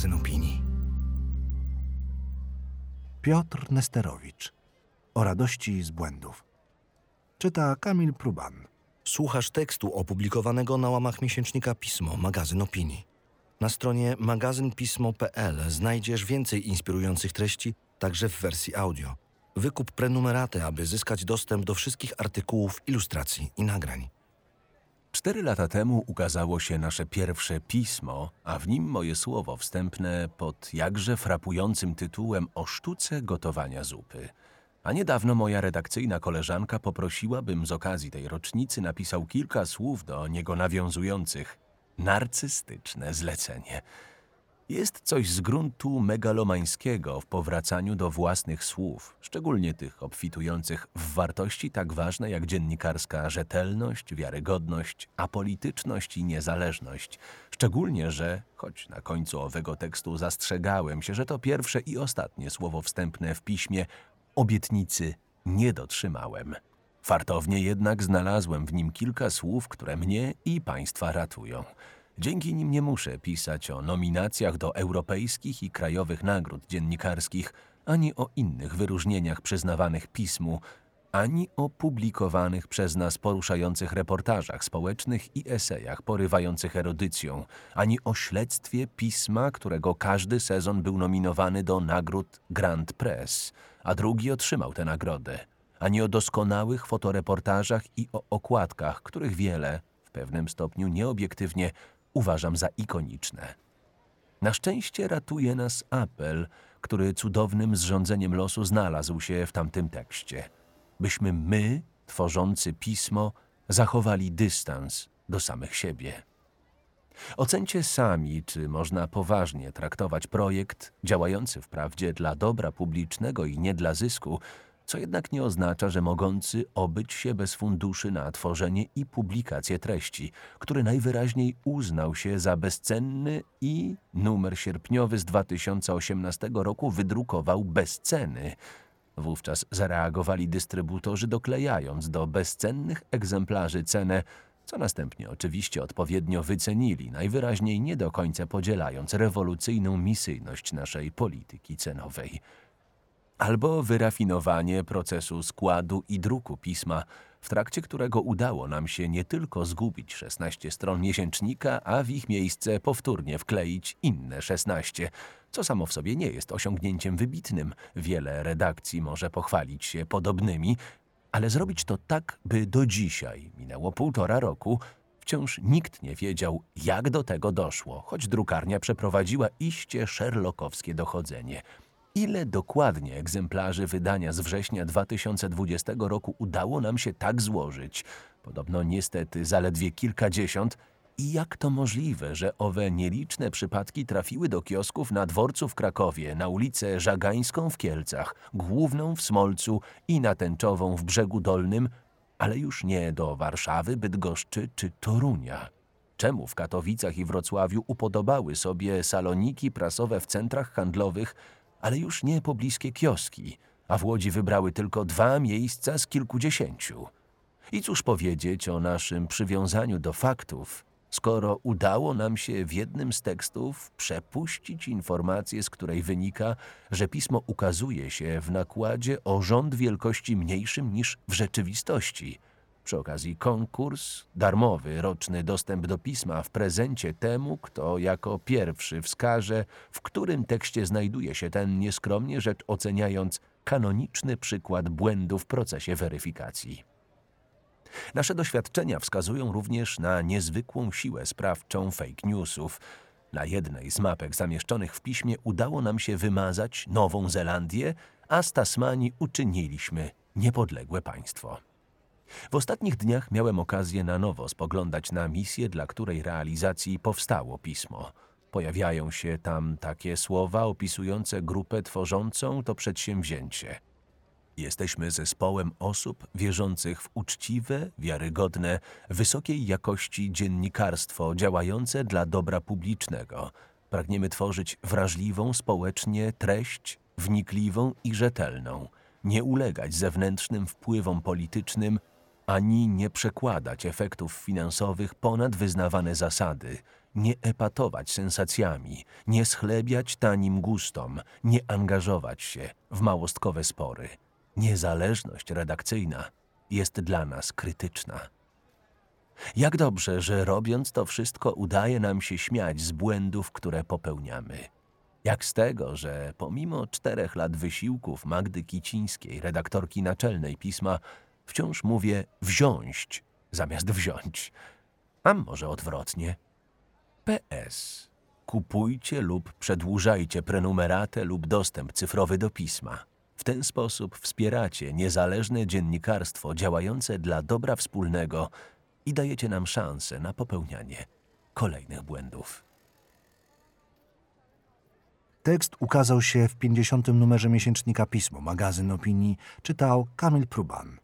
magazyn opinii. Piotr Nesterowicz. O radości z błędów. Czyta Kamil Pruban. Słuchasz tekstu opublikowanego na łamach miesięcznika Pismo, magazyn opinii. Na stronie magazynpismo.pl znajdziesz więcej inspirujących treści, także w wersji audio. Wykup prenumeraty, aby zyskać dostęp do wszystkich artykułów, ilustracji i nagrań. Cztery lata temu ukazało się nasze pierwsze pismo, a w nim moje słowo wstępne pod jakże frapującym tytułem o sztuce gotowania zupy. A niedawno moja redakcyjna koleżanka poprosiła, bym z okazji tej rocznicy napisał kilka słów do niego nawiązujących. Narcystyczne zlecenie. Jest coś z gruntu megalomańskiego w powracaniu do własnych słów, szczególnie tych obfitujących w wartości tak ważne jak dziennikarska rzetelność, wiarygodność, apolityczność i niezależność. Szczególnie, że, choć na końcu owego tekstu zastrzegałem się, że to pierwsze i ostatnie słowo wstępne w piśmie, obietnicy nie dotrzymałem. Fartownie jednak znalazłem w nim kilka słów, które mnie i państwa ratują. Dzięki nim nie muszę pisać o nominacjach do europejskich i krajowych nagród dziennikarskich, ani o innych wyróżnieniach przyznawanych pismu, ani o publikowanych przez nas poruszających reportażach społecznych i esejach porywających erudycją, ani o śledztwie pisma, którego każdy sezon był nominowany do nagród Grand Press, a drugi otrzymał tę nagrodę, ani o doskonałych fotoreportażach i o okładkach, których wiele, w pewnym stopniu nieobiektywnie, uważam za ikoniczne. Na szczęście ratuje nas apel, który cudownym zrządzeniem losu znalazł się w tamtym tekście. Byśmy my, tworzący pismo, zachowali dystans do samych siebie. Ocencie sami, czy można poważnie traktować projekt działający wprawdzie dla dobra publicznego i nie dla zysku, co jednak nie oznacza, że mogący obyć się bez funduszy na tworzenie i publikację treści, który najwyraźniej uznał się za bezcenny i numer sierpniowy z 2018 roku wydrukował bez ceny. Wówczas zareagowali dystrybutorzy doklejając do bezcennych egzemplarzy cenę, co następnie oczywiście odpowiednio wycenili, najwyraźniej nie do końca podzielając rewolucyjną misyjność naszej polityki cenowej albo wyrafinowanie procesu składu i druku pisma, w trakcie którego udało nam się nie tylko zgubić 16 stron miesięcznika, a w ich miejsce powtórnie wkleić inne 16, co samo w sobie nie jest osiągnięciem wybitnym. Wiele redakcji może pochwalić się podobnymi, ale zrobić to tak, by do dzisiaj, minęło półtora roku, wciąż nikt nie wiedział, jak do tego doszło, choć drukarnia przeprowadziła iście szerlokowskie dochodzenie – Ile dokładnie egzemplarzy wydania z września 2020 roku udało nam się tak złożyć? Podobno niestety zaledwie kilkadziesiąt. I jak to możliwe, że owe nieliczne przypadki trafiły do kiosków na dworcu w Krakowie, na ulicę Żagańską w Kielcach, Główną w Smolcu i na w Brzegu Dolnym, ale już nie do Warszawy, Bydgoszczy czy Torunia? Czemu w Katowicach i Wrocławiu upodobały sobie saloniki prasowe w centrach handlowych ale już nie pobliskie kioski, a w Łodzi wybrały tylko dwa miejsca z kilkudziesięciu. I cóż powiedzieć o naszym przywiązaniu do faktów, skoro udało nam się w jednym z tekstów przepuścić informację, z której wynika, że pismo ukazuje się w nakładzie o rząd wielkości mniejszym niż w rzeczywistości – przy okazji konkurs, darmowy roczny dostęp do pisma w prezencie temu, kto jako pierwszy wskaże, w którym tekście znajduje się ten nieskromnie rzecz oceniając kanoniczny przykład błędu w procesie weryfikacji. Nasze doświadczenia wskazują również na niezwykłą siłę sprawczą fake newsów. Na jednej z mapek zamieszczonych w piśmie udało nam się wymazać Nową Zelandię, a z Tasmanii uczyniliśmy niepodległe państwo. W ostatnich dniach miałem okazję na nowo spoglądać na misję, dla której realizacji powstało pismo. Pojawiają się tam takie słowa opisujące grupę tworzącą to przedsięwzięcie. Jesteśmy zespołem osób wierzących w uczciwe, wiarygodne, wysokiej jakości dziennikarstwo działające dla dobra publicznego. Pragniemy tworzyć wrażliwą społecznie treść, wnikliwą i rzetelną, nie ulegać zewnętrznym wpływom politycznym ani nie przekładać efektów finansowych ponad wyznawane zasady nie epatować sensacjami, nie schlebiać tanim gustom, nie angażować się w małostkowe spory. Niezależność redakcyjna jest dla nas krytyczna. Jak dobrze, że robiąc to wszystko udaje nam się śmiać z błędów, które popełniamy. Jak z tego, że pomimo czterech lat wysiłków Magdy Kicińskiej, redaktorki naczelnej pisma, wciąż mówię wziąć zamiast wziąć. A może odwrotnie? PS. Kupujcie lub przedłużajcie prenumeratę lub dostęp cyfrowy do pisma. W ten sposób wspieracie niezależne dziennikarstwo działające dla dobra wspólnego i dajecie nam szansę na popełnianie kolejnych błędów. Tekst ukazał się w 50. numerze miesięcznika Pismo, magazyn opinii, czytał Kamil Pruban.